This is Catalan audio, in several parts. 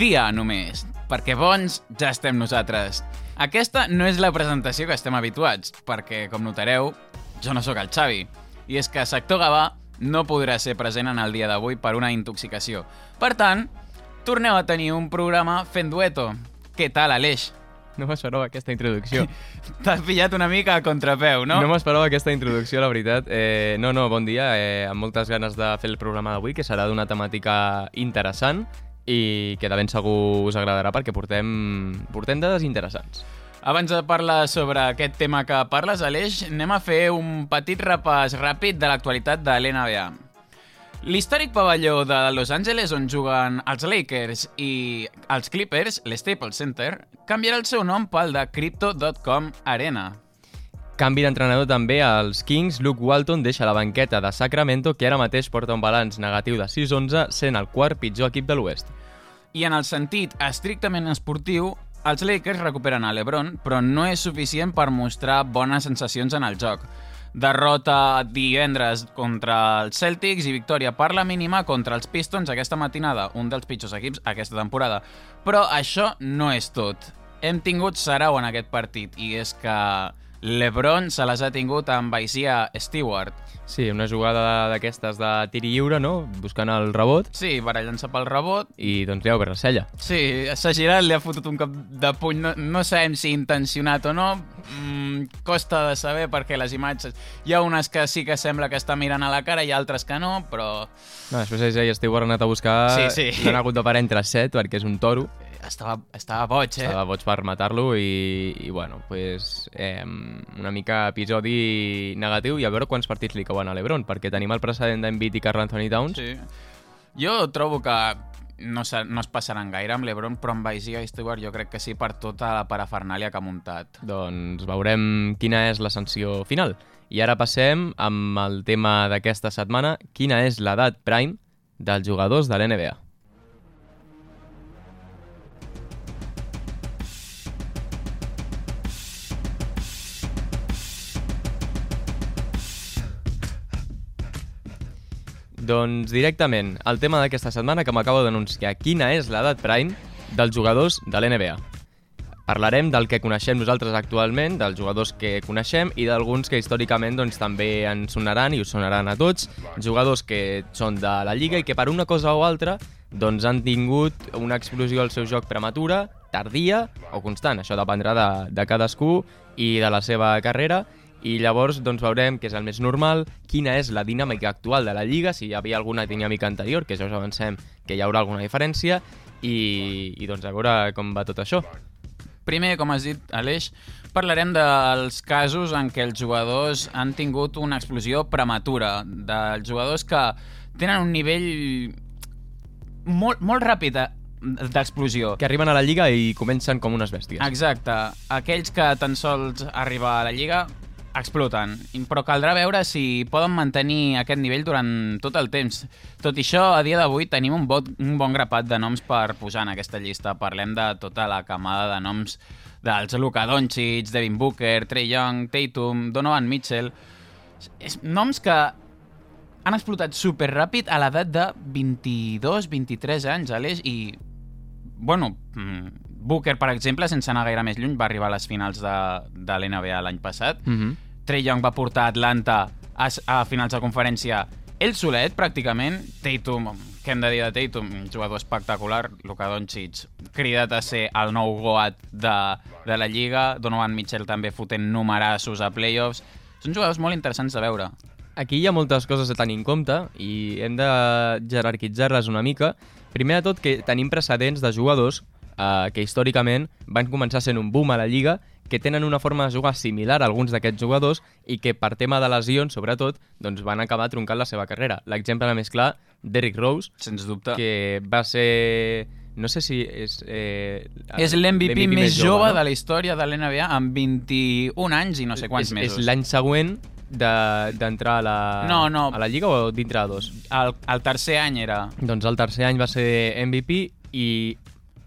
dia només, perquè bons ja estem nosaltres. Aquesta no és la presentació que estem habituats, perquè, com notareu, jo no sóc el Xavi. I és que Sector Gavà no podrà ser present en el dia d'avui per una intoxicació. Per tant, torneu a tenir un programa fent dueto. Què tal, Aleix? No m'esperava aquesta introducció. T'has pillat una mica a contrapeu, no? No, m'esperava aquesta introducció, la veritat. Eh, no, no, bon dia. Eh, amb moltes ganes de fer el programa d'avui, que serà d'una temàtica interessant i que de ben segur us agradarà perquè portem, portem dades interessants. Abans de parlar sobre aquest tema que parles, Aleix, anem a fer un petit repàs ràpid de l'actualitat de l'NBA. L'històric pavelló de Los Angeles on juguen els Lakers i els Clippers, l'Staples Center, canviarà el seu nom pel de Crypto.com Arena. Canvi d'entrenador també als Kings, Luke Walton deixa la banqueta de Sacramento, que ara mateix porta un balanç negatiu de 6-11, sent el quart pitjor equip de l'Oest. I en el sentit estrictament esportiu, els Lakers recuperen a l'Ebron, però no és suficient per mostrar bones sensacions en el joc. Derrota divendres contra els Celtics i victòria per la mínima contra els Pistons aquesta matinada, un dels pitjors equips aquesta temporada. Però això no és tot. Hem tingut sarau en aquest partit i és que l'Ebron se les ha tingut amb Isaiah Stewart. Sí, una jugada d'aquestes de tir lliure, no? Buscant el rebot. Sí, barallant-se pel rebot. I doncs li ha obert la cella. Sí, s'ha girat, li ha fotut un cop de puny. No, no sabem si intencionat o no. Mm, costa de saber perquè les imatges... Hi ha unes que sí que sembla que està mirant a la cara i altres que no, però... No, després ja Stewart ha anat a buscar... Sí, sí. L'han hagut de parar entre set perquè és un toro estava, estava boig, eh? Estava boig per matar-lo i, i, bueno, pues, eh, una mica episodi negatiu i a veure quants partits li cauen a l'Ebron, perquè tenim el precedent d'Envit i Carl Anthony Towns. Sí. Jo trobo que no, no es passaran gaire amb l'Ebron, però amb Isaiah Stewart jo crec que sí per tota la parafernàlia que ha muntat. Doncs veurem quina és la sanció final. I ara passem amb el tema d'aquesta setmana, quina és l'edat prime dels jugadors de l'NBA. Doncs directament, el tema d'aquesta setmana que m'acabo d'anunciar. Quina és l'edat prime dels jugadors de l'NBA? Parlarem del que coneixem nosaltres actualment, dels jugadors que coneixem i d'alguns que històricament doncs, també ens sonaran i us sonaran a tots, jugadors que són de la Lliga i que per una cosa o altra doncs, han tingut una explosió al seu joc prematura, tardia o constant. Això dependrà de, de cadascú i de la seva carrera i llavors doncs, veurem què és el més normal, quina és la dinàmica actual de la Lliga, si hi havia alguna dinàmica anterior, que ja us avancem que hi haurà alguna diferència, i, i doncs a veure com va tot això. Primer, com has dit, Aleix, parlarem dels casos en què els jugadors han tingut una explosió prematura, dels jugadors que tenen un nivell molt, molt ràpid d'explosió. Que arriben a la Lliga i comencen com unes bèsties. Exacte. Aquells que tan sols arribar a la Lliga exploten, però caldrà veure si poden mantenir aquest nivell durant tot el temps. Tot i això, a dia d'avui tenim un, bot, un bon grapat de noms per posar en aquesta llista. Parlem de tota la camada de noms dels Luka Doncic, Devin Booker, Trey Young, Tatum, Donovan Mitchell... És noms que han explotat super ràpid a l'edat de 22-23 anys, Aleix, i... Bueno, mm, Booker, per exemple, sense anar gaire més lluny, va arribar a les finals de, de l'NBA l'any passat. Mm -hmm. Trey Young va portar Atlanta a, a finals de conferència ell solet, pràcticament. Tatum, què hem de dir de Tatum? Un jugador espectacular. Luka Doncic, cridat a ser el nou Goat de, de la Lliga. Donovan Mitchell també fotent numerassos a playoffs. Són jugadors molt interessants de veure. Aquí hi ha moltes coses a tenir en compte i hem de jerarquitzar-les una mica. Primer de tot, que tenim precedents de jugadors eh, que històricament van començar sent un boom a la Lliga, que tenen una forma de jugar similar a alguns d'aquests jugadors i que per tema de lesions, sobretot, doncs van acabar troncant la seva carrera. L'exemple més clar, Derrick Rose, Sens dubte. que va ser no sé si és... Eh, és l'MVP més jove no? de la història de l'NBA amb 21 anys i no sé quants és, mesos. És l'any següent d'entrar de, a, la, no, no. a la Lliga o dintre de dos? El, el tercer any era... Doncs el tercer any va ser MVP i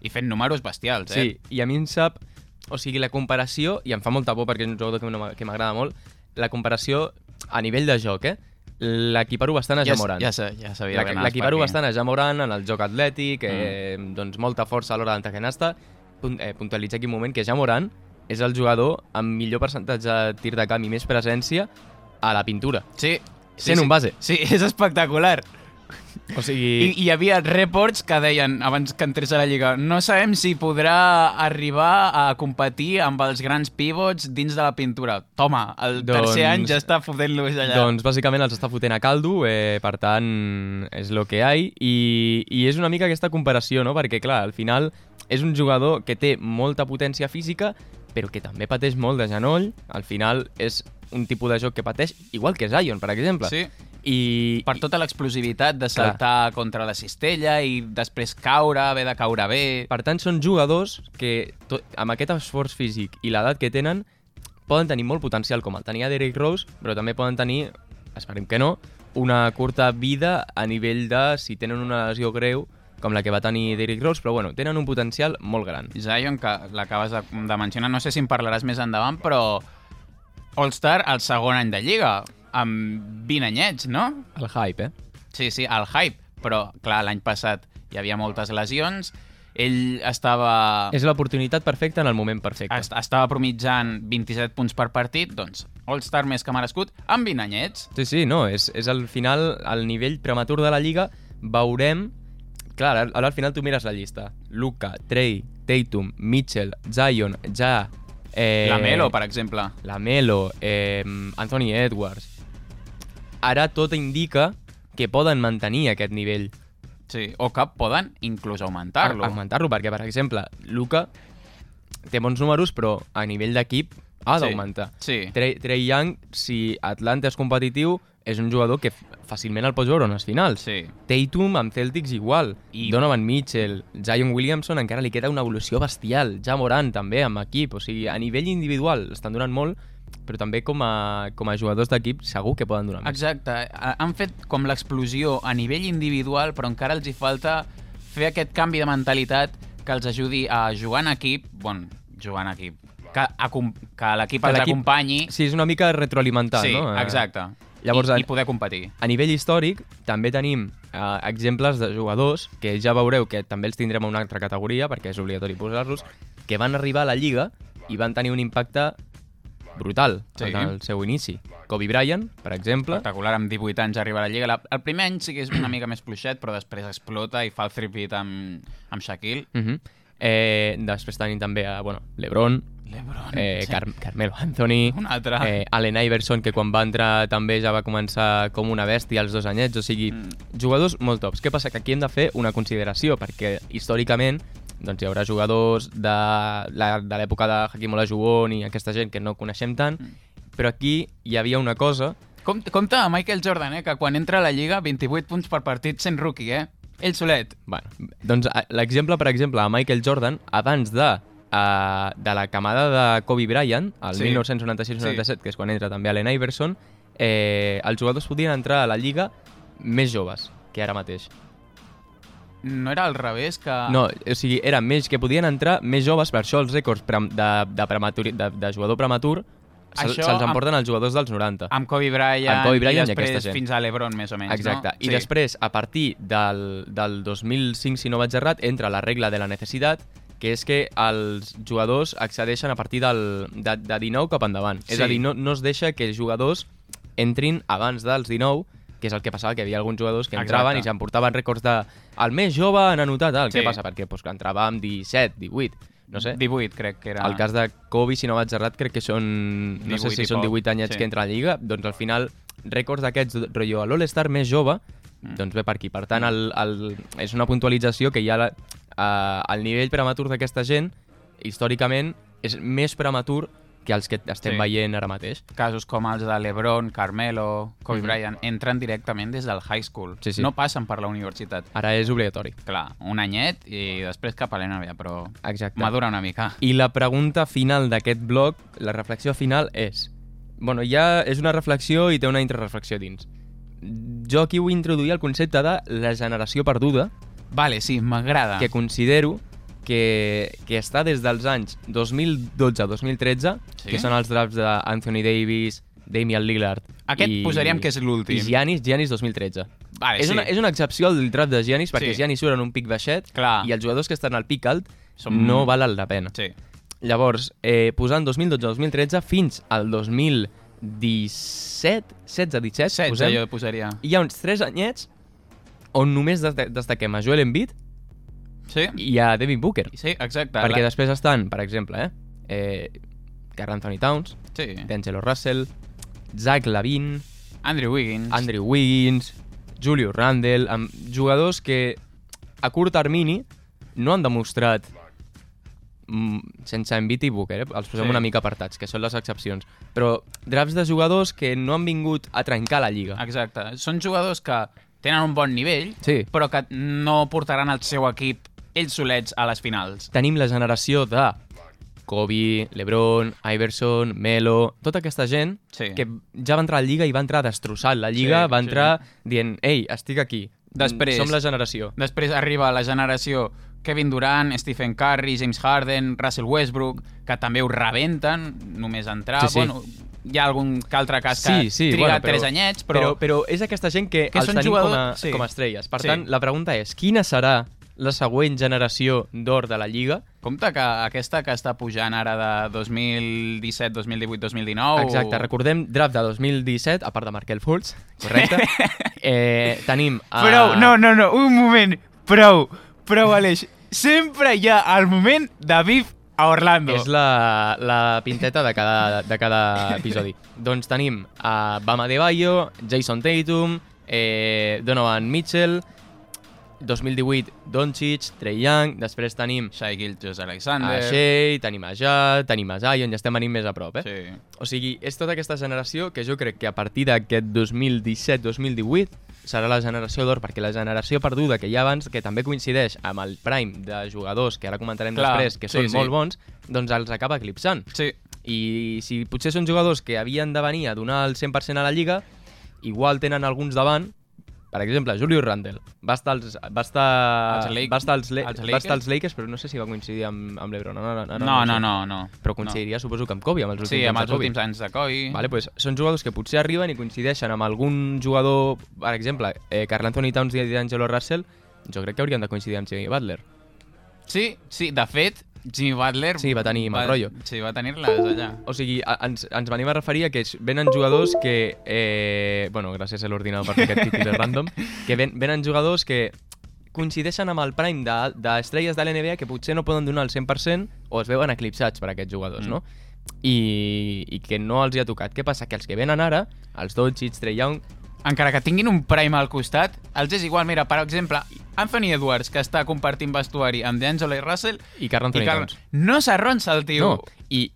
i fent números bestials, eh? Sí, i a mi em sap... O sigui, la comparació, i em fa molta por perquè és un jugador que m'agrada molt, la comparació a nivell de joc, eh? l'equiparo bastant a Ja, Jamoran. ja, sa- ja sabia que L'equiparo per aquí. bastant a Jamoran en el joc atlètic, Mm. eh, doncs molta força a l'hora d'entrar canasta. Punt, eh, puntualitzar aquí un moment que Jamoran és el jugador amb millor percentatge de tir de camp i més presència a la pintura. Sí. sí Sent sí. un base. Sí, és espectacular. O sigui, I hi havia reports que deien, abans que entrés a la Lliga, no sabem si podrà arribar a competir amb els grans pivots dins de la pintura. Toma, el Doncs- tercer any ja està fotent-los allà. doncs bàsicament els està fotent a caldo, eh, per tant, és lo que hi ha. I, I és una mica aquesta comparació, no? Perquè, clar, al final és un jugador que té molta potència física, però que també pateix molt de genoll. Al final és un tipus de joc que pateix, igual que Zion, per exemple. Sí, I, per tota l'explosivitat de saltar contra la cistella i després caure, haver de caure bé... Per tant, són jugadors que, tot, amb aquest esforç físic i l'edat que tenen, poden tenir molt potencial, com el tenia Derrick Rose, però també poden tenir, esperem que no, una curta vida a nivell de si tenen una lesió greu, com la que va tenir Derrick Rose, però bueno, tenen un potencial molt gran. Zion, que l'acabes de, de mencionar, no sé si en parlaràs més endavant, però All-Star el segon any de Lliga, amb 20 anyets, no? El hype, eh? Sí, sí, el hype, però clar, l'any passat hi havia moltes lesions, ell estava, És l'oportunitat perfecta en el moment perfecte. est estava promitjant 27 punts per partit, doncs All-Star més que merescut, amb 20 anyets. Sí, sí, no, és, és al final, al nivell prematur de la Lliga, veurem... Clar, ara, ara al final tu mires la llista. Luka, Trey, Tatum, Mitchell, Zion, Ja... Eh, La Melo, per exemple. la Melo, eh, Anthony Edwards... Ara tot indica que poden mantenir aquest nivell. Sí, o que poden inclús augmentar-lo. Augmentar-lo, perquè, per exemple, Luka té bons números, però a nivell d'equip ha Sí. d'augmentar. Sí. Trey, Trey Young, si Atlanta és competitiu, és un jugador que fàcilment el pots veure en les finals. Sí. Tatum amb Celtics igual. I... Donovan Mitchell, Zion Williamson encara li queda una evolució bestial. Ja Morant també amb equip. O sigui, a nivell individual estan donant molt, però també com a, com a jugadors d'equip segur que poden donar més. Exacte. Ha- Han fet com l'explosió a nivell individual, però encara els hi falta fer aquest canvi de mentalitat que els ajudi a jugar en equip, bueno, jugar en equip, que, acom- que l'equip els acompanyi. Sí, és una mica retroalimentar, sí, no? Eh, exacte. Llavors, I, a- I poder competir. A nivell històric, també tenim eh, exemples de jugadors, que ja veureu que també els tindrem a una altra categoria, perquè és obligatori posar-los, que van arribar a la Lliga i van tenir un impacte brutal Sí. el seu inici. Kobe Bryant, per exemple, Espectacular, amb 18 anys arriba a la Lliga. El primer any sí que és una mica més fluixet, però després explota i fa el three-peat amb, amb Shaquille. uh -huh. eh, després tenim també a, bueno, LeBron, LeBron. eh, sí. Car Carmelo Anthony, Un altre. eh, Allen Iverson, que quan va entrar també ja va començar com una bèstia als dos anyets, o sigui, Mm. jugadors molt tops. Què passa? Que aquí hem de fer una consideració, perquè històricament doncs hi haurà jugadors de la- de l'època de Hakim Olajuwon i aquesta gent que no coneixem tant, Mm. però aquí hi havia una cosa... Compte, compte a Michael Jordan, eh, que quan entra a la Lliga, 28 punts per partit sent rookie, eh? Ell solet. Bueno, doncs l'exemple, per exemple, a Michael Jordan, abans de, uh, de la camada de Kobe Bryant, el Sí. 1996-97, que és quan entra també Allen Iverson, eh, els jugadors podien entrar a la Lliga més joves que ara mateix. No era al revés que... No, o sigui, era més que podien entrar més joves, per això els rècords pre- de, de, prematuri, de, de jugador prematur se'ls se amb- emporten els jugadors dels 90. Amb Kobe Bryant, Amb Kobe Bryant i i després gent. fins a l'Ebron, més o menys, Exacte. no? I després, a partir del, del 2005, si no vaig errat, entra la regla de la necessitat, que és que els jugadors accedeixen a partir del, de, de 19 cap endavant. És Sí. a dir, no, no es deixa que els jugadors entrin abans dels 19, que és el que passava, que hi havia alguns jugadors que entraven Exacte. i s'emportaven rècords de... El més jove en anotar, tal. Sí. Què passa? Perquè pues, entrava amb 17, 18, no sé. 18, crec que era. El cas de Kobe, si no vaig errat, crec que són... No sé 18 si són poc, 18 anyets sí. que entra a la Lliga. Doncs al final, rècords d'aquests, rotllo, a l'All-Star més jove, Mm. doncs ve per aquí. Per tant, el, el, és una puntualització que ja la, eh, el nivell prematur d'aquesta gent, històricament, és més prematur que els que estem Sí. veient ara mateix. Casos com els de l'Ebron, Carmelo, Kobe Mhm. Bryant, entren directament des del high school. Sí, sí. No passen per la universitat. Ara és obligatori. Clar, un anyet i després cap a l'NBA, però Exacte. madura una mica. I la pregunta final d'aquest bloc, la reflexió final és... Bueno, ja és una reflexió i té una interreflexió dins. Jo aquí vull introduir el concepte de la generació perduda, Vale, sí, m'agrada. que considero que, que està des dels anys 2012-2013, Sí? que són els drafts d'Anthony Davis, Damian Lillard Aquest i, posaríem que és l'últim. I Giannis, Giannis 2013. Vale, és, sí. una, és una excepció al draft de Giannis perquè Sí. Giannis surt en un pic baixet Clar. i els jugadors que estan al pic alt Som- no valen la pena. Sí. Llavors, eh, posant 2012-2013 fins al 2017, 16-17, 16 posem, jo posaria. hi ha uns 3 anyets on només desta- destaquem a Joel Embiid Sí? i a Devin Booker. Sí, exacte. Perquè La- després estan, per exemple, eh, eh Carl Anthony Towns, Sí. D'Angelo Russell, Zach Lavin, Andrew Wiggins. Andrew Wiggins, Julius Randle, amb jugadors que a curt termini no han demostrat mm, sense Embiid i Booker, eh? els posem Sí. una mica apartats, que són les excepcions, però drafts de jugadors que no han vingut a trencar la lliga. Exacte. Són jugadors que tenen un bon nivell, Sí. però que no portaran el seu equip ells solets a les finals. Tenim la generació de Kobe, LeBron, Iverson, Melo, tota aquesta gent Sí. que ja va entrar a la lliga i va entrar destrossant la lliga, Sí, va sí. entrar dient, ei, estic aquí, Després- som la generació. Després arriba la generació Kevin Durant, Stephen Curry, James Harden, Russell Westbrook, que també ho rebenten, només entrar. Sí, sí. Bueno, hi ha algun que altre cas que Sí, sí, triga bueno, però- tres anyets, Però, però... però, és aquesta gent que, Que els són tenim jugadors- com, a, sí. com a estrelles. Per Sí. tant, la pregunta és, quina serà la següent generació d'or de la Lliga? Compte que aquesta que està pujant ara de 2017, 2018, 2019... Exacte, recordem draft de 2017, a part de Markel Fultz, correcte? eh, tenim... A... Prou, no, no, no, un moment, prou, prou, Aleix. Sempre hi ha el moment de Viv a Orlando. És la, la pinteta de cada, de cada episodi. doncs tenim a Bama de Bayo, Jason Tatum, eh, Donovan Mitchell, 2018 Doncic, Trey Young, després tenim Shai Gilgeous a Alexander. Shea, tenim a Ja, tenim a Zion, ja estem venint més a prop, eh? Sí. O sigui, és tota aquesta generació que jo crec que a partir d'aquest 2017-2018 serà la generació d'or, perquè la generació perduda que hi ha abans, que també coincideix amb el prime de jugadors, que ara comentarem Clar, després, que sí, són sí. molt bons, doncs els acaba eclipsant. Sí, I si potser són jugadors que havien de venir a donar el 100% a la Lliga, igual tenen alguns davant, per exemple, Julius Randle va estar als, va estar, Lake- va estar als, Le als va estar Lakers? als Lakers, però no sé si va coincidir amb, amb l'Ebron. No, no, no, no, no, no, no. Però coincidiria, suposo que amb Kobe, amb els No. últims Sí, amb els últims anys de Kobe. Vale, pues, són jugadors que potser arriben i coincideixen amb algun jugador, per exemple, eh, Carl Anthony Towns i D'Angelo Russell, jo crec que haurien de coincidir amb Jimmy Butler. Sí, sí, de fet, Jimmy Butler... Sí, va tenir mal rotllo. Sí, va tenir-les allà. O sigui, a, ens, ens venim a referir a que venen jugadors que... Eh, bueno, gràcies a l'ordinador per fer aquest títol random. Que ven, venen jugadors que coincideixen amb el prime de- d'estrelles de, de l'NBA que potser no poden donar el 100% o es veuen eclipsats per aquests jugadors, Mm. no? I, I que no els hi ha tocat. Què passa? Que els que venen ara, els Doncic, Trey Young, Encara que tinguin un prime al costat, els és igual. Mira, per exemple, Anthony Edwards, que està compartint vestuari amb D'Angelo i Russell, i Carl Anthony. Towns. no s'arronsa el tio. No, i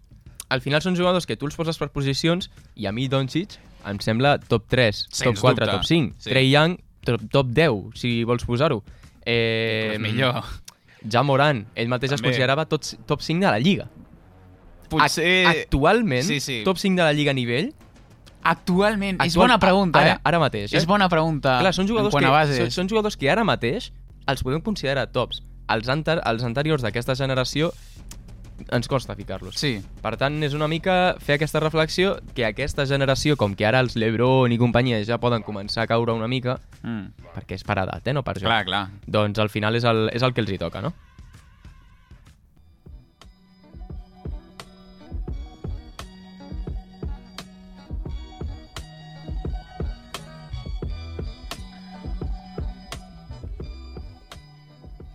al final són jugadors que tu els poses per posicions i a mi Doncic em sembla top 3, top Sens 4, dubte. top 5. Sí. Trey Young, top, top 10, si vols posar-ho. Eh, Pues millor. Ja Moran, ell mateix es També. considerava tot, top 5 de la Lliga. Potser... Ac actualment, Sí, sí. top 5 de la Lliga a nivell... Actualment, és actual- bona pregunta, ara, eh? Ara mateix, eh? És bona pregunta. Clar, són jugadors, que, són, són jugadors que ara mateix els podem considerar tops. Els, anter, els anteriors d'aquesta generació ens costa ficar-los. Sí, Per tant, és una mica fer aquesta reflexió que aquesta generació, com que ara els Lebron i companyia ja poden començar a caure una mica, mm. perquè és per edat, eh, no per joc, clar, clar. doncs al final és el, és el que els hi toca, no?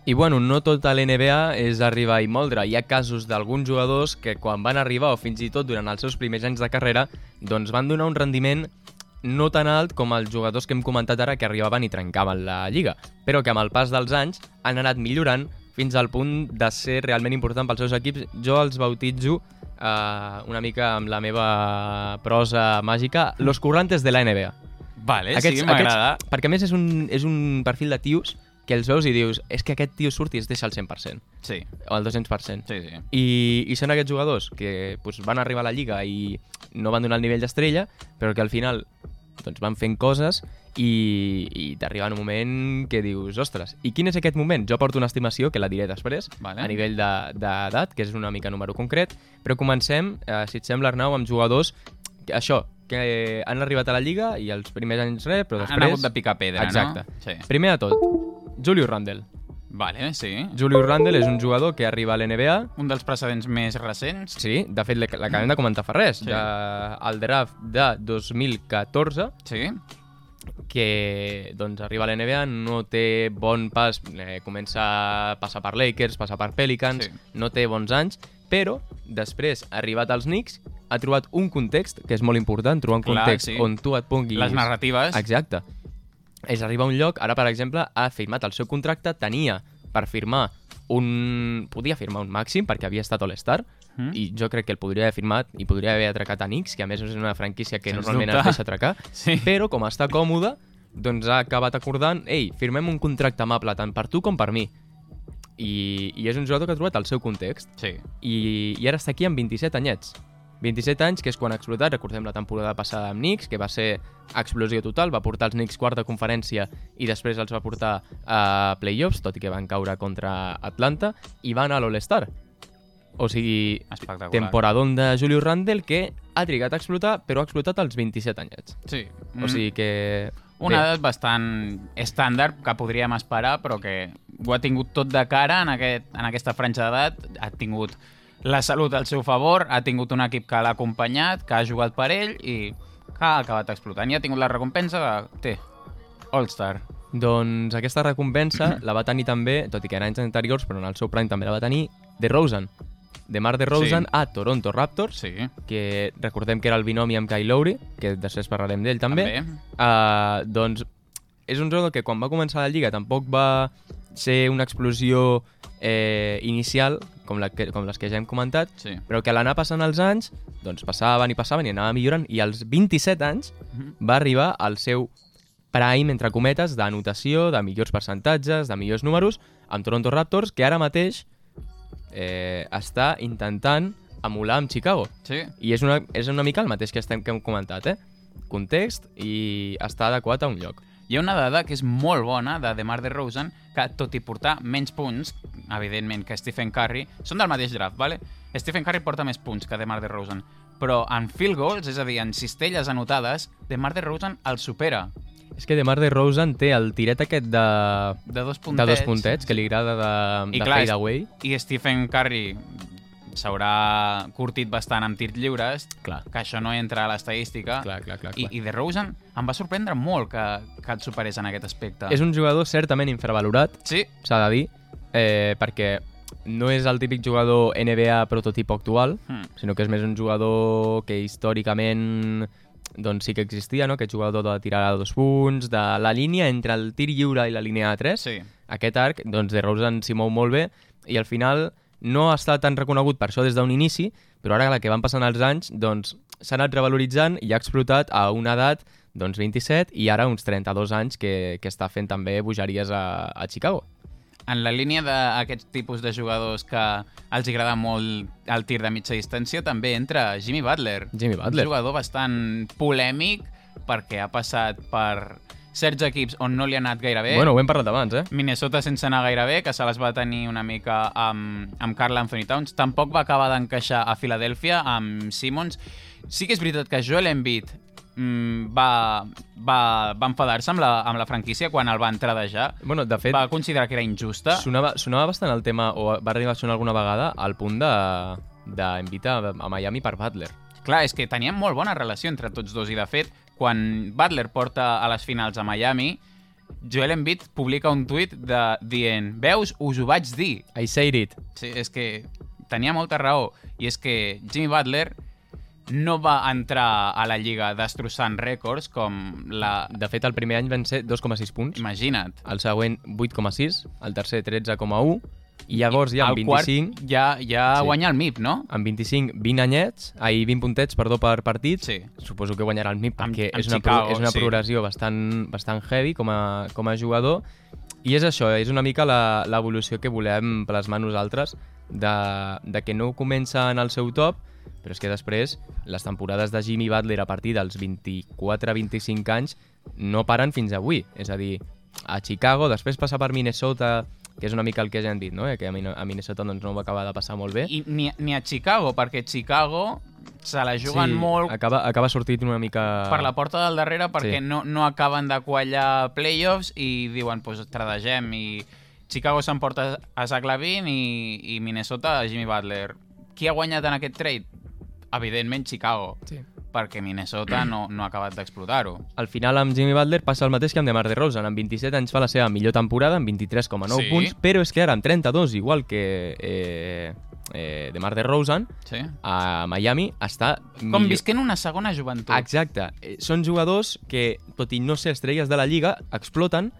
I bueno, no tot a l'NBA és arribar i moldre. Hi ha casos d'alguns jugadors que quan van arribar o fins i tot durant els seus primers anys de carrera doncs van donar un rendiment no tan alt com els jugadors que hem comentat ara que arribaven i trencaven la lliga, però que amb el pas dels anys han anat millorant fins al punt de ser realment important pels seus equips. Jo els bautitzo eh, una mica amb la meva prosa màgica, los currantes de la NBA. Vale, sí, m'agrada. Perquè a més és un, és un perfil de tios que els veus i dius, és que aquest tio surt i es deixa el 100%, Sí, o el 200%. sí, sí. I, I són aquests jugadors que pues, van arribar a la Lliga i no van donar el nivell d'estrella, però que al final doncs, van fent coses i, i t'arriba un moment que dius, ostres, i quin és aquest moment? Jo porto una estimació, que la diré després, Vale. a nivell de- d'edat, que és una mica número concret, però comencem, eh, si et sembla, Arnau, amb jugadors que això, que han arribat a la Lliga i els primers anys res, però després... Han hagut de picar pedra, Exacte. no? Sí. Primer de tot, Julius Randle. Vale, sí. Julius Randle és un jugador que arriba a l'NBA Un dels precedents més recents. Sí, de fet, la- l'acabem de comentar fa res. Sí. De, el draft de 2014, Sí. que doncs, arriba a l'NBA, no té bon pas, eh, comença a passar per Lakers, passar per Pelicans, Sí. no té bons anys, però després, arribat als Knicks, ha trobat un context, que és molt important, trobar un Clar, context sí. on tu et ponguis... Les narratives. Exacte. És arribar a un lloc, ara per exemple, ha firmat el seu contracte, tenia per firmar un... Podia firmar un màxim perquè havia estat All-Star, Mm. i jo crec que el podria haver firmat i podria haver atracat a Knicks, que a més és una franquícia que Sens normalment dubte. es deixa atracar, Sí. però com està còmode, doncs ha acabat acordant, ei, firmem un contracte amable tant per tu com per mi. I, i és un jugador que ha trobat el seu context Sí. i, i ara està aquí amb 27 anyets. 27 anys, que és quan ha explotat, recordem la temporada passada amb Knicks, que va ser explosió total, va portar els Knicks quart de conferència i després els va portar a playoffs, tot i que van caure contra Atlanta, i va anar a l'All-Star. O sigui, temporadón de Julius Randle que ha trigat a explotar, però ha explotat als 27 anyets. Sí. O sigui que... Una edat bastant estàndard que podríem esperar, però que ho ha tingut tot de cara en, aquest, en aquesta franja d'edat. Ha tingut la salut al seu favor, ha tingut un equip que l'ha acompanyat, que ha jugat per ell i que ha acabat explotant. I ha tingut la recompensa de... Té, All-Star. Doncs aquesta recompensa la va tenir també, tot i que en anys anteriors, però en el seu prime també la va tenir, de Rosen. De Mar de Rosen Sí. a Toronto Raptors, Sí, que recordem que era el binomi amb Kyle Lowry, que després parlarem d'ell també. també. Uh, doncs és un jugador que quan va començar la Lliga tampoc va ser una explosió eh, inicial, com, la que, com les que ja hem comentat, Sí. però que a l'anar passant els anys, doncs passaven i passaven i anava millorant, i als 27 anys Mhm. va arribar al seu prime, entre cometes, d'anotació, de millors percentatges, de millors números, amb Toronto Raptors, que ara mateix eh, està intentant emular amb Chicago. Sí. I és una, és una mica el mateix que, estem, que hem comentat, eh? Context i està adequat a un lloc. Hi ha una dada que és molt bona de DeMar DeRozan, que tot i portar menys punts, evidentment, que Stephen Curry, són del mateix draft, ¿vale? Stephen Curry porta més punts que DeMar DeRozan, però en field goals, és a dir, en cistelles anotades, DeMar DeRozan el supera És que DeMar DeRozan té el tiret aquest de, de dos de puntets. dos puntets, que li agrada de, I de clar, fade és- away. I Stephen Curry s'haurà curtit bastant amb tirs lliures, Clar. que això no entra a l'estadística. Clar, clar, clar, I, clar. I DeRozan em va sorprendre molt que, que el superés en aquest aspecte. És un jugador certament infravalorat, Sí, s'ha de dir, eh, perquè no és el típic jugador NBA prototip actual, Hmm. sinó que és més un jugador que històricament doncs sí que existia, no? aquest jugador de tirar a dos punts, de la línia entre el tir lliure i la línia de 3. sí. Aquest arc, doncs, de Rosen s'hi mou molt bé i al final no ha estat tan reconegut per això des d'un inici, però ara que van passant els anys, doncs s'ha anat revaloritzant i ha explotat a una edat doncs 27 i ara uns 32 anys que, que està fent també bogeries a, a Chicago. En la línia d'aquests tipus de jugadors que els agrada molt el tir de mitja distància, també entra Jimmy Butler. Jimmy Butler. Un jugador bastant polèmic perquè ha passat per certs equips on no li ha anat gaire bé. Bueno, ho hem parlat abans, eh? Minnesota sense anar gaire bé, que se les va tenir una mica amb, amb Carl Anthony Towns. Tampoc va acabar d'encaixar a Filadèlfia amb Simmons. Sí que és veritat que Joel Embiid mm, va, va, va enfadar-se amb, la, amb la franquícia quan el va entradejar. Bueno, de fet, Va considerar que era injusta. sonava, sonava bastant el tema, o va arribar a sonar alguna vegada, al punt de d'invitar a Miami per Butler. Clar, és que tenien molt bona relació entre tots dos i, de fet, quan Butler porta a les finals a Miami, Joel Embiid publica un tuit de, dient «Veus, us ho vaig dir». I said it. Sí, és que tenia molta raó. I és que Jimmy Butler no va entrar a la Lliga destrossant rècords com la... De fet, el primer any van ser 2,6 punts, Imagina't. el següent 8,6, el tercer 13,1, i llavors ja amb el quart 25, ja, ja Sí. guanya el MIP, no? amb 25, 20 anyets, ai, 20 puntets, perdó, per partit, Sí. suposo que guanyarà el MIP Amb- perquè amb és una, Chicago, pro, és una sí. progressió bastant, bastant heavy com a, com a jugador i és això, és una mica la- l'evolució que volem plasmar nosaltres de, de que no comença en el seu top però és que després les temporades de Jimmy Butler a partir dels 24-25 anys no paren fins avui, és a dir, a Chicago, després passa per Minnesota, que és una mica el que ja han dit, no? Eh, que a a Minnesota doncs, no ho va acabar de passar molt bé. I ni, ni a Chicago, perquè Chicago se la juguen molt Acaba, acaba sortint una mica... per la porta del darrere perquè Sí. no, no acaben de quallar playoffs i diuen, doncs pues, tradegem i Chicago s'emporta a Zach Lavin i, i Minnesota a Jimmy Butler. Qui ha guanyat en aquest trade? Evidentment Chicago, Sí. Perquè Minnesota no, no ha acabat d'explotar-ho. Al final amb Jimmy Butler passa el mateix que amb DeMar DeRozan. Amb 27 anys fa la seva millor temporada, amb 23,9 Sí. punts, però és que ara amb 32, igual que eh, eh, DeMar DeRozan, Sí? a Miami està... Com visquent una segona joventut. Exacte. Eh, Són jugadors que, tot i no ser estrelles de la Lliga, exploten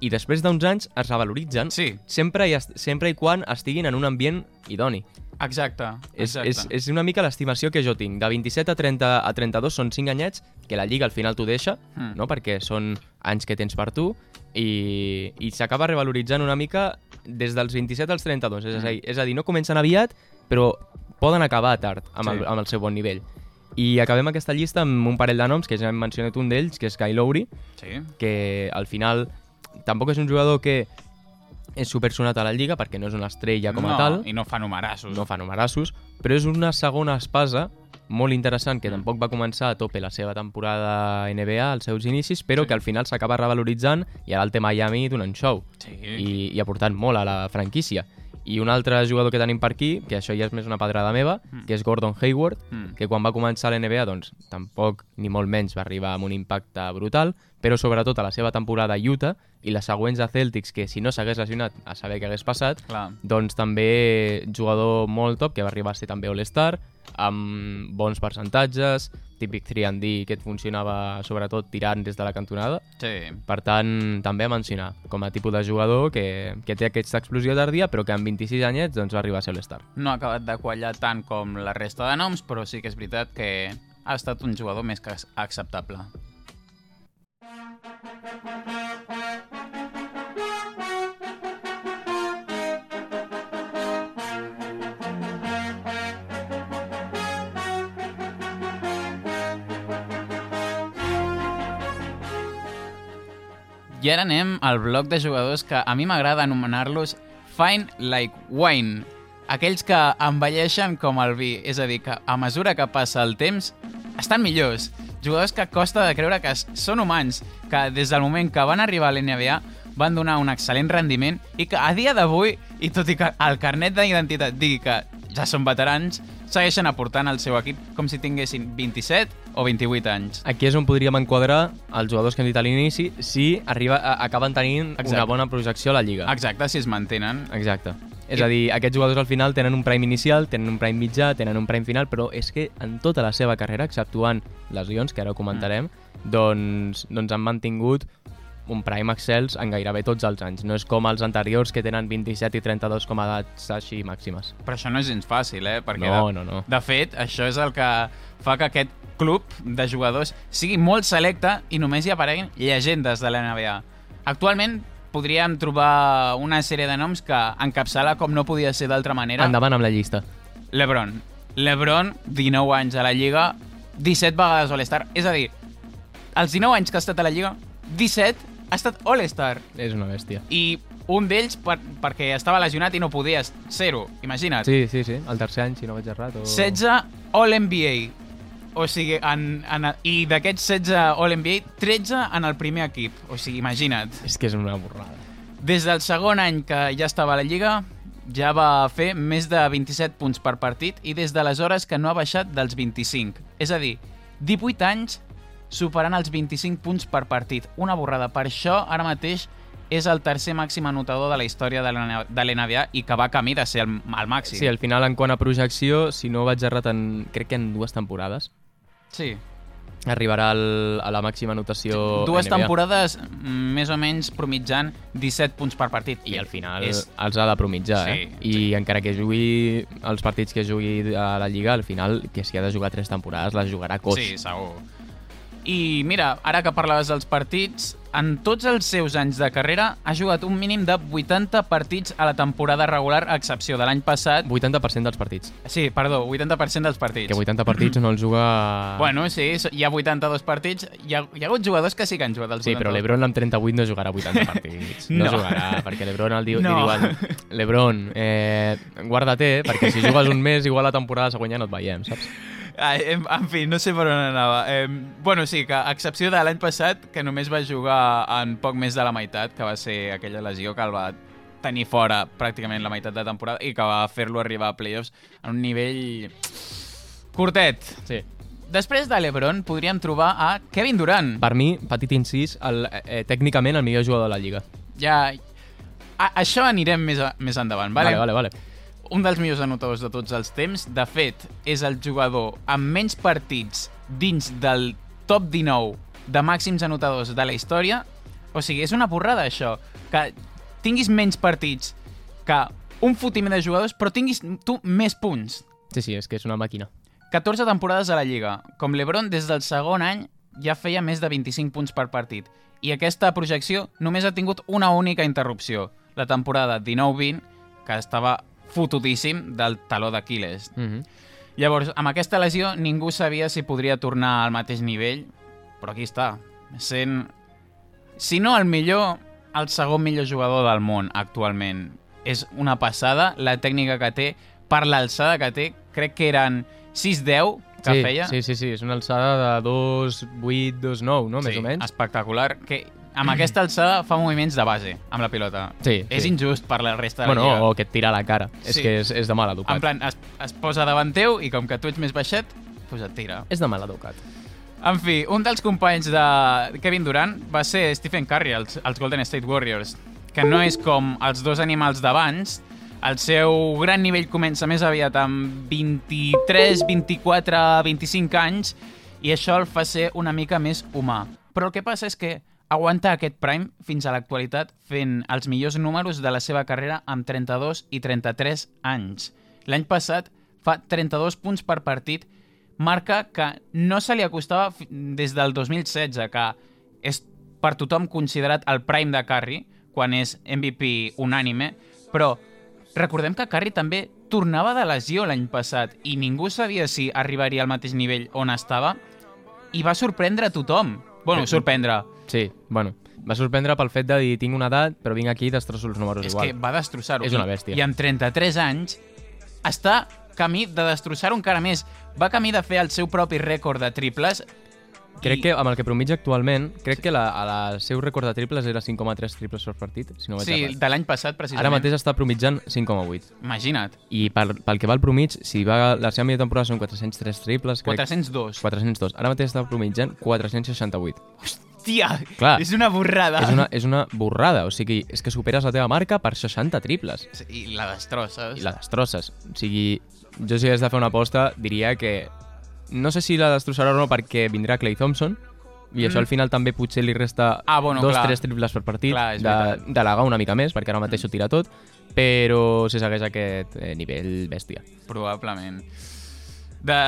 i després d'uns anys es revaloritzen Sí. sempre, i est- sempre i quan estiguin en un ambient idoni. Exacte, És, exacte. és, és una mica l'estimació que jo tinc. De 27 a 30 a 32 són 5 anyets que la Lliga al final t'ho deixa, Mm. no? perquè són anys que tens per tu, i, i s'acaba revaloritzant una mica des dels 27 als 32. És, a dir, és a dir, no comencen aviat, però poden acabar tard amb, Sí. el, amb el seu bon nivell. I acabem aquesta llista amb un parell de noms, que ja hem mencionat un d'ells, que és Kyle Lowry, Sí. que al final tampoc és un jugador que és supersonat a la Lliga, perquè no és una estrella com a no, tal, I no fa numerassos. no fa numerassos, però és una segona espasa molt interessant que Mm. tampoc va començar a tope la seva temporada NBA als seus inicis, però Sí. que al final s'acaba revaloritzant i ara el té Miami donant show Sí. i, i aportant molt a la franquícia. I un altre jugador que tenim per aquí, que això ja és més una pedrada meva, Mm. que és Gordon Hayward, Mm. que quan va començar l'NBA doncs, tampoc ni molt menys va arribar amb un impacte brutal, però sobretot a la seva temporada a Utah i les següents a Celtics, que si no s'hagués lesionat a saber què hagués passat, Clar. doncs també jugador molt top, que va arribar a ser també All-Star, amb bons percentatges, típic 3D que et funcionava sobretot tirant des de la cantonada. Sí. Per tant, també a mencionar com a tipus de jugador que, que té aquesta explosió tardia, però que amb 26 anyets doncs, va arribar a ser All-Star. No ha acabat de quallar tant com la resta de noms, però sí que és veritat que ha estat un jugador més que acceptable. I ara anem al bloc de jugadors que a mi m'agrada anomenar-los Fine Like Wine. Aquells que envelleixen com el vi, és a dir, que a mesura que passa el temps estan millors. Jugadors que costa de creure que són humans, que des del moment que van arribar a l'NBA van donar un excel·lent rendiment i que a dia d'avui, i tot i que el carnet d'identitat digui que ja són veterans, segueixen aportant al seu equip com si tinguessin 27 o 28 anys. Aquí és on podríem enquadrar els jugadors que hem dit a l'inici si arriba, a, acaben tenint Exacte. una bona projecció a la Lliga. Exacte, si es mantenen. Exacte. És a dir, aquests jugadors al final tenen un prime inicial, tenen un prime mitjà, tenen un prime final, però és que en tota la seva carrera, exceptuant lesions, que ara ho comentarem, Mm. doncs, doncs han mantingut un prime excels en gairebé tots els anys. No és com els anteriors que tenen 27 i 32 com a edats així màximes. Però això no és gens fàcil, eh? Perquè No, de, no, no. De fet, això és el que fa que aquest club de jugadors sigui molt selecte i només hi apareguin llegendes de la NBA. Actualment podríem trobar una sèrie de noms que encapçala com no podia ser d'altra manera. Endavant amb la llista. LeBron. LeBron, 19 anys a la Lliga, 17 vegades All-Star. És a dir, els 19 anys que ha estat a la Lliga, 17 ha estat All-Star. És una bèstia. I un d'ells per, perquè estava lesionat i no podia ser-ho. Imagina't. Sí, sí, sí. El tercer any, si no vaig errat. O... 16 All-NBA. O sigui, en, en, i d'aquests 16 All-NBA, 13 en el primer equip. O sigui, imagina't. És que és una borrada. Des del segon any que ja estava a la Lliga, ja va fer més de 27 punts per partit i des d'aleshores que no ha baixat dels 25. És a dir, 18 anys superant els 25 punts per partit. Una borrada. Per això, ara mateix, és el tercer màxim anotador de la història de l'NBA i que va camí de ser el, el màxim. Sí, al final, en quant a projecció, si no vaig errat en... crec que en dues temporades, sí. arribarà al, a la màxima anotació Dues NBA. temporades més o menys promitjant 17 punts per partit. I al final És... els ha de promitjar, Sí, eh? I encara que jugui els partits que jugui a la Lliga, al final, que si ha de jugar tres temporades, les jugarà cos. Sí, segur. I mira, ara que parlaves dels partits, en tots els seus anys de carrera ha jugat un mínim de 80 partits a la temporada regular, a excepció de l'any passat. 80% dels partits. Sí, perdó, 80% dels partits. Que 80 partits no els juga... Bueno, sí, hi ha 82 partits. Hi ha, hi ha hagut jugadors que sí que han jugat els Sí, però 82. l'Ebron amb 38 no jugarà 80 partits. No, No. jugarà, perquè l'Ebron el diu, No. li diuen l'Ebron, eh, guarda-te, perquè si jugues un mes, igual la temporada següent ja no et veiem, saps? Ai, en, en fi, no sé per on anava. Eh, bueno, sí, que a excepció de l'any passat, que només va jugar en poc més de la meitat, que va ser aquella lesió que el va tenir fora pràcticament la meitat de temporada i que va fer-lo arribar a playoffs a un nivell curtet. Sí. Després de l'Ebron podríem trobar a Kevin Durant. Per mi, petit incís, el, eh, tècnicament el millor jugador de la Lliga. Ja... A, això anirem més, a, més endavant, vale? vale, vale. Un dels millors anotadors de tots els temps. De fet, és el jugador amb menys partits dins del top 19 de màxims anotadors de la història. O sigui, és una borrada, això. Que tinguis menys partits que un fotiment de jugadors, però tinguis tu més punts. Sí, sí, és que és una màquina. 14 temporades a la Lliga. Com l'Ebron, des del segon any ja feia més de 25 punts per partit. I aquesta projecció només ha tingut una única interrupció, la temporada 19-20, que estava fotudíssim del taló d'Aquiles. Mm -hmm. Llavors, amb aquesta lesió, ningú sabia si podria tornar al mateix nivell, però aquí està, sent, si no el millor, el segon millor jugador del món actualment. És una passada la tècnica que té, per l'alçada que té, crec que eren 6-10 que sí, feia. Sí, sí, sí, és una alçada de 2-8, 2-9, no? Més Sí, o menys. Espectacular. Que amb aquesta alçada fa moviments de base amb la pilota. Sí, És sí. injust per la resta de Bueno, la lliga. o que et tira a la cara. És Sí. que és, és de mal educat. En plan, es, es posa davant teu i com que tu ets més baixet, pues et tira. És de mal educat. En fi, un dels companys de Kevin Durant va ser Stephen Curry, els, els Golden State Warriors, que no és com els dos animals d'abans. El seu gran nivell comença més aviat amb 23, 24, 25 anys i això el fa ser una mica més humà. Però el que passa és que aguanta aquest prime fins a l'actualitat fent els millors números de la seva carrera amb 32 i 33 anys. L'any passat fa 32 punts per partit marca que no se li acostava des del 2016, que és per tothom considerat el prime de Curry, quan és MVP unànime, però recordem que Curry també tornava de lesió l'any passat i ningú sabia si arribaria al mateix nivell on estava i va sorprendre a tothom. Bueno, sorprendre. Sí, bueno, va sorprendre pel fet de dir tinc una edat, però vinc aquí i destrosso els números És igual. que va destrossar-ho. És una bèstia. I amb 33 anys està camí de destrossar-ho encara més. Va camí de fer el seu propi rècord de triples. Crec i- que amb el que promitja actualment, crec que la, a la, el seu rècord de triples era 5,3 triples per partit, si no vaig Sí, de l'any passat, precisament. Ara mateix està promitjant 5,8. Imagina't. I per, pel que va el promig, si va, la seva millor temporada són 403 triples, crec... 402. 402. Ara mateix està promitjant 468. Hòstia, Clar. és una borrada. És una, és una borrada, o sigui, és que superes la teva marca per 60 triples. I la destrosses. I la destrosses. O sigui, jo si hagués de fer una aposta, diria que... No sé si la destrossarà o no perquè vindrà Clay Thompson, i això Mm. al final també potser li resta Ah, bueno, dos, clar. tres triples per partit, Clar, de, delegar una mica més, perquè ara mateix ho tira tot, però si segueix aquest eh, nivell bèstia. Probablement. De...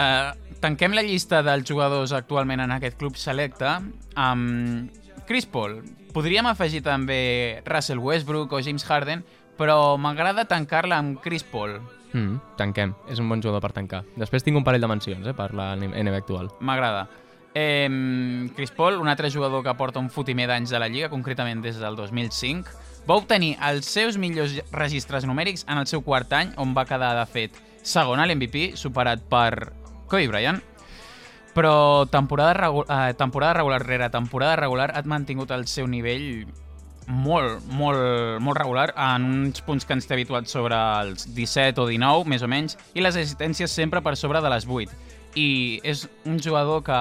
Tanquem la llista dels jugadors actualment en aquest club selecte amb Chris Paul. Podríem afegir també Russell Westbrook o James Harden, però m'agrada tancar-la amb Chris Paul. Mm, tanquem. És un bon jugador per tancar. Després tinc un parell de mencions eh, per la NBA actual. M'agrada. Eh, Chris Paul, un altre jugador que porta un fotimer d'anys de la Lliga, concretament des del 2005, va obtenir els seus millors registres numèrics en el seu quart any, on va quedar, de fet, segon a l'MVP, superat per Kobe Bryant. Però temporada, regu eh, temporada regular rere temporada regular ha mantingut el seu nivell molt, molt, molt regular en uns punts que ens té habituats sobre els 17 o 19, més o menys, i les assistències sempre per sobre de les 8. I és un jugador que...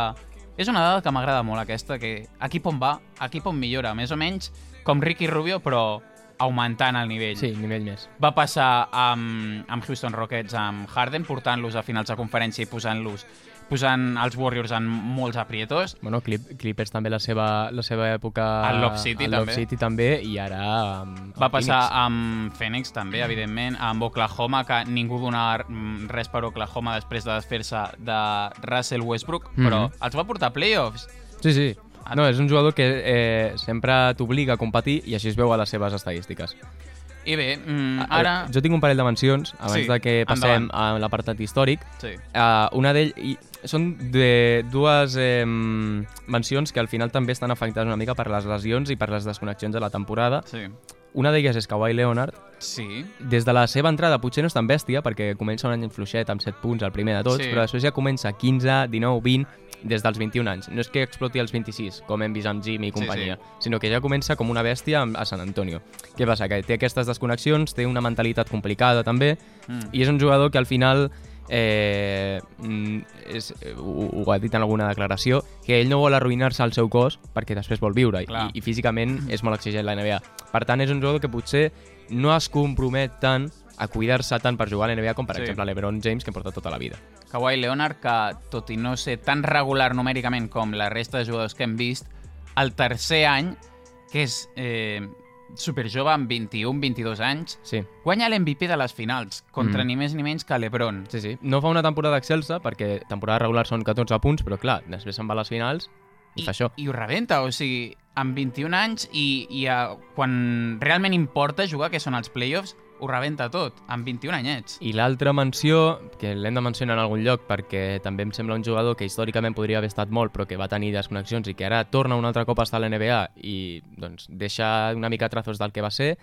És una dada que m'agrada molt, aquesta, que equip on va, equip on millora, més o menys com Ricky Rubio, però augmentant el nivell. Sí, nivell més. Va passar amb, amb Houston Rockets, amb Harden, portant-los a finals de conferència i posant-los posant els Warriors en molts aprietos. Bueno, Clip, Clippers també la seva, la seva època... Al Lob City al també. City també, i ara... Amb, Va amb passar Phoenix. amb Phoenix també, evidentment, amb Oklahoma, que ningú donava mm, res per Oklahoma després de desfer-se de Russell Westbrook, però Mhm. els va portar a playoffs. Sí, sí. No, és un jugador que eh, sempre t'obliga a competir i així es veu a les seves estadístiques. I bé, mm, Ah, ara... Jo tinc un parell de mencions, abans Sí, de que passem endavant. a l'apartat històric. Sí. Uh, una d'ell... i Són de dues eh, mencions que al final també estan afectades una mica per les lesions i per les desconnexions de la temporada. Sí. Una d'elles és Kawhi Leonard. Sí. Des de la seva entrada potser no és tan bèstia, perquè comença un any fluixet amb 7 punts, el primer de tots, Sí. però després ja comença 15, 19, 20, des dels 21 anys. No és que exploti als 26, com hem vist amb Jimmy i Sí, companyia, sí. sinó que ja comença com una bèstia a San Antonio. Què passa? Que té aquestes desconnexions, té una mentalitat complicada també, Mm. i és un jugador que al final eh, mm, és, ho, ho ha dit en alguna declaració, que ell no vol arruïnar-se al seu cos perquè després vol viure Clar. i, i físicament és molt exigent la NBA. Per tant, és un jugador que potser no es compromet tant a cuidar-se tant per jugar a la NBA com, per Sí. sí. exemple, l'Ebron James, que porta tota la vida. Kawhi Leonard, que tot i no ser tan regular numèricament com la resta de jugadors que hem vist, el tercer any, que és eh, superjove amb 21-22 anys, Sí. guanya l'MVP de les finals, contra Mm. ni més ni menys que l'Ebron. Sí, sí. No fa una temporada excelsa, perquè temporada regular són 14 punts, però clar, després se'n va a les finals i, fa això. I ho rebenta, o sigui, amb 21 anys i, i a, quan realment importa jugar, que són els playoffs, ho rebenta tot, amb 21 anyets. I l'altra menció, que l'hem de mencionar en algun lloc perquè també em sembla un jugador que històricament podria haver estat molt però que va tenir desconnexions i que ara torna un altre cop a estar a l'NBA i doncs, deixa una mica trazos del que va ser,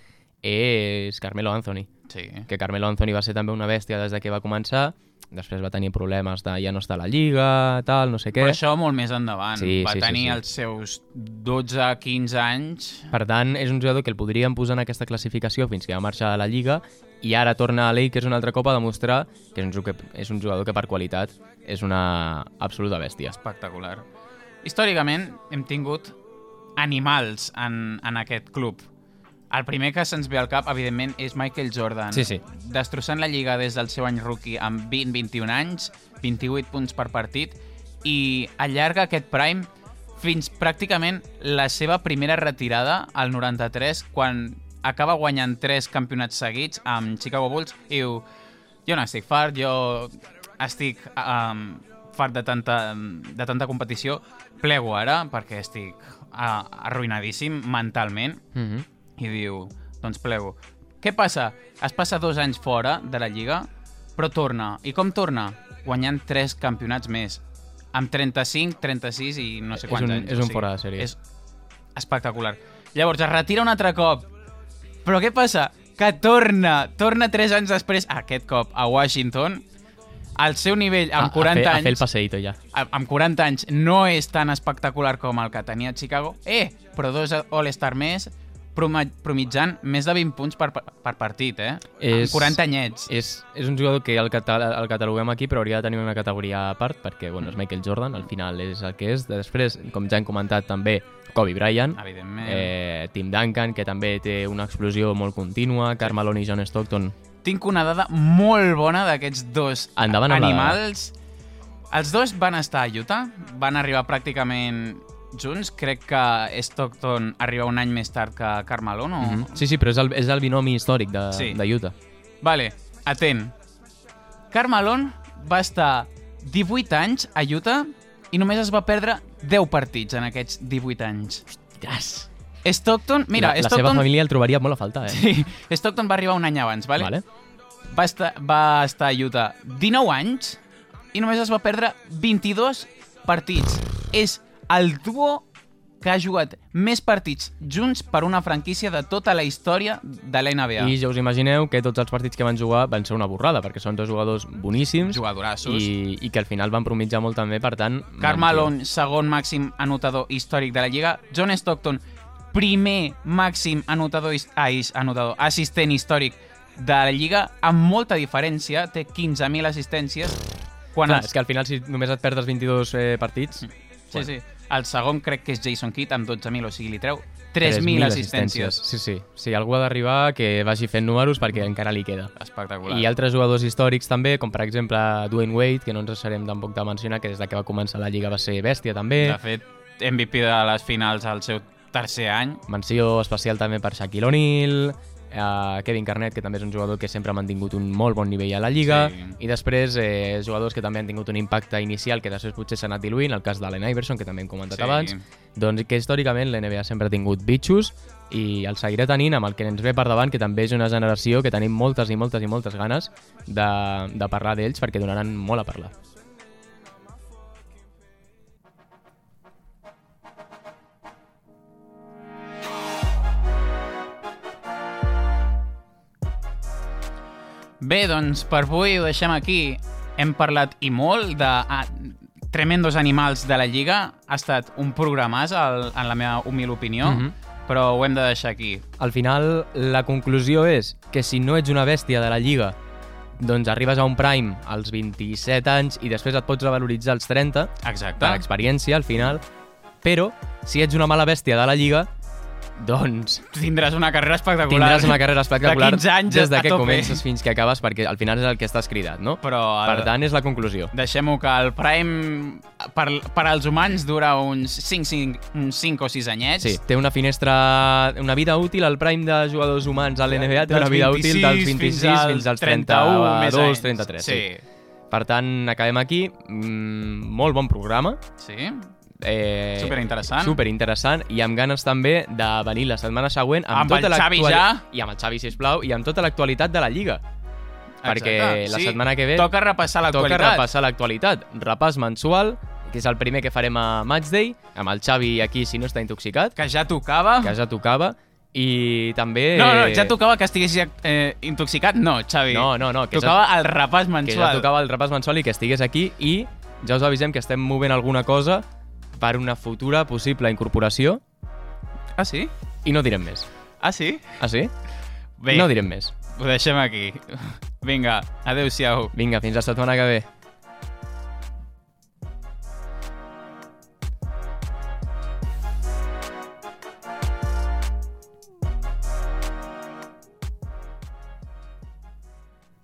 és Carmelo Anthony. Sí. Que Carmelo Anthony va ser també una bèstia des de que va començar, després va tenir problemes de ja no està a la Lliga, tal, no sé què. Però això molt més endavant. Sí, va sí, sí, tenir sí. els seus 12-15 anys Per tant, és un jugador que el podríem posar en aquesta classificació fins que va marxar de la Lliga i ara torna a Lakers un altre cop a demostrar que és un, que, és un jugador que per qualitat és una absoluta bèstia. espectacular. Històricament hem tingut animals en, en aquest club. El primer que se'ns ve al cap, evidentment, és Michael Jordan. Sí, sí. Destrossant la Lliga des del seu any rookie amb 20-21 anys, 28 punts per partit, i allarga aquest prime fins pràcticament la seva primera retirada, al 93, quan acaba guanyant tres campionats seguits amb Chicago Bulls i diu jo no estic fart, jo estic um, fart de tanta, de tanta competició, plego ara perquè estic uh, arruïnadíssim mentalment Mm -hmm. I diu, doncs plego. Què passa? Es passa dos anys fora de la Lliga, però torna. I com torna? Guanyant tres campionats més. Amb 35, 36 i no sé És quants un- anys. és o un sigui, fora de sèrie. És espectacular. Llavors es retira un altre cop. Però què passa? Que torna, torna tres anys després, aquest cop, a Washington, al seu nivell, amb 40 a, fer, anys A fer el passeïto ja. a- amb 40 anys no és tan espectacular com el que tenia a Chicago, eh, però dos All-Star més, promitjant més de 20 punts per, per partit, eh? És- Amb 40 anyets. És, és un jugador que el, catal el cataloguem aquí, però hauria de tenir una categoria a part, perquè bueno, és Michael Jordan, al final és el que és. Després, com ja hem comentat també, Kobe Bryant, eh, Tim Duncan, que també té una explosió molt contínua, Karl Malone i John Stockton. Tinc una dada molt bona d'aquests dos Endavant amb la animals. Els dos van estar a Utah, van arribar pràcticament junts. Crec que Stockton arriba un any més tard que Carmelo, no? Mm -hmm. Sí, sí, però és el, és el binomi històric de, Sí. de Utah. Vale, atent. Carmelon va estar 18 anys a Utah i només es va perdre 10 partits en aquests 18 anys. Yes. Stockton, mira, la, la seva Stockton, família el trobaria molt a faltar, eh? sí, Stockton va arribar un any abans, vale? vale. Va, estar, va estar a Utah 19 anys i només es va perdre 22 partits. És el duo que ha jugat més partits junts per una franquícia de tota la història de la NBA. I ja us imagineu que tots els partits que van jugar van ser una borrada, perquè són dos jugadors boníssims Jugadorassos. i, i que al final van promitjar molt també, per tant... Carmelo, segon màxim anotador històric de la Lliga. John Stockton, primer màxim anotador, ai, anotador assistent històric de la Lliga, amb molta diferència, té 15.000 assistències. Quan Clar, els... és que al final si només et perdes 22 eh, partits... Sí, sí. El segon crec que és Jason Kidd amb 12.000, o sigui, li treu 3.000 assistències. Sí, sí. Si algú ha d'arribar, que vagi fent números perquè encara li queda. Espectacular. I altres jugadors històrics també, com per exemple Dwayne Wade, que no ens deixarem tampoc de mencionar, que des de que va començar la Lliga va ser bèstia també. De fet, MVP de les finals al seu tercer any. Menció especial també per Shaquille O'Neal, eh, Kevin Garnett, que també és un jugador que sempre ha mantingut un molt bon nivell a la Lliga, Sí. i després eh, jugadors que també han tingut un impacte inicial que després potser s'ha anat diluint, el cas d'Allen Iverson, que també hem comentat Sí. abans, doncs que històricament l'NBA sempre ha tingut bitxos i el seguirà tenint amb el que ens ve per davant, que també és una generació que tenim moltes i moltes i moltes ganes de, de parlar d'ells perquè donaran molt a parlar. Bé, doncs per avui ho deixem aquí. Hem parlat i molt de ah, tremendos animals de la Lliga. Ha estat un programàs, al, en la meva humil opinió, Mhm. però ho hem de deixar aquí. Al final, la conclusió és que si no ets una bèstia de la Lliga, doncs arribes a un prime als 27 anys i després et pots revaloritzar als 30, Exacte. per experiència, al final, però si ets una mala bèstia de la Lliga, doncs Tindràs una carrera espectacular. tindràs una carrera espectacular De 15 anys des de que tope. comences fins que acabes, perquè al final és el que estàs cridat, no? Però el, Per tant, és la conclusió. deixem-ho que el Prime per, per als humans dura uns 5, 5, uns 5 o 6 anyets. Sí, té una finestra, una vida útil, el prime de jugadors humans a l'NBA té una vida útil dels 26 fins fins, als als 31, més 32, anys. 33. Sí. Sí. Per tant, acabem aquí. Mm, molt bon programa. Sí. Eh, Superinteressant. Superinteressant i amb ganes també de venir la setmana següent amb, Amb tota el Xavi ja. I amb el Xavi, sisplau, i amb tota l'actualitat de la Lliga. Perquè la setmana que ve Toca repassar toca l'actualitat. repassar l'actualitat. Repàs mensual, que és el primer que farem a Matchday, amb el Xavi aquí si no està intoxicat, Que ja tocava. que ja tocava, i també... No, no, ja tocava que estigués eh, intoxicat. No, Xavi. No, no, no, que Tocava el repàs que mensual. ja tocava el repàs mensual i que estigués aquí i ja us avisem que estem movent alguna cosa per una futura possible incorporació Ah, sí? i no direm més. Ah, sí? Ah, sí? Bé, No direm més. ho deixem aquí. Vinga, adeu-siau. Vinga, fins la setmana que ve.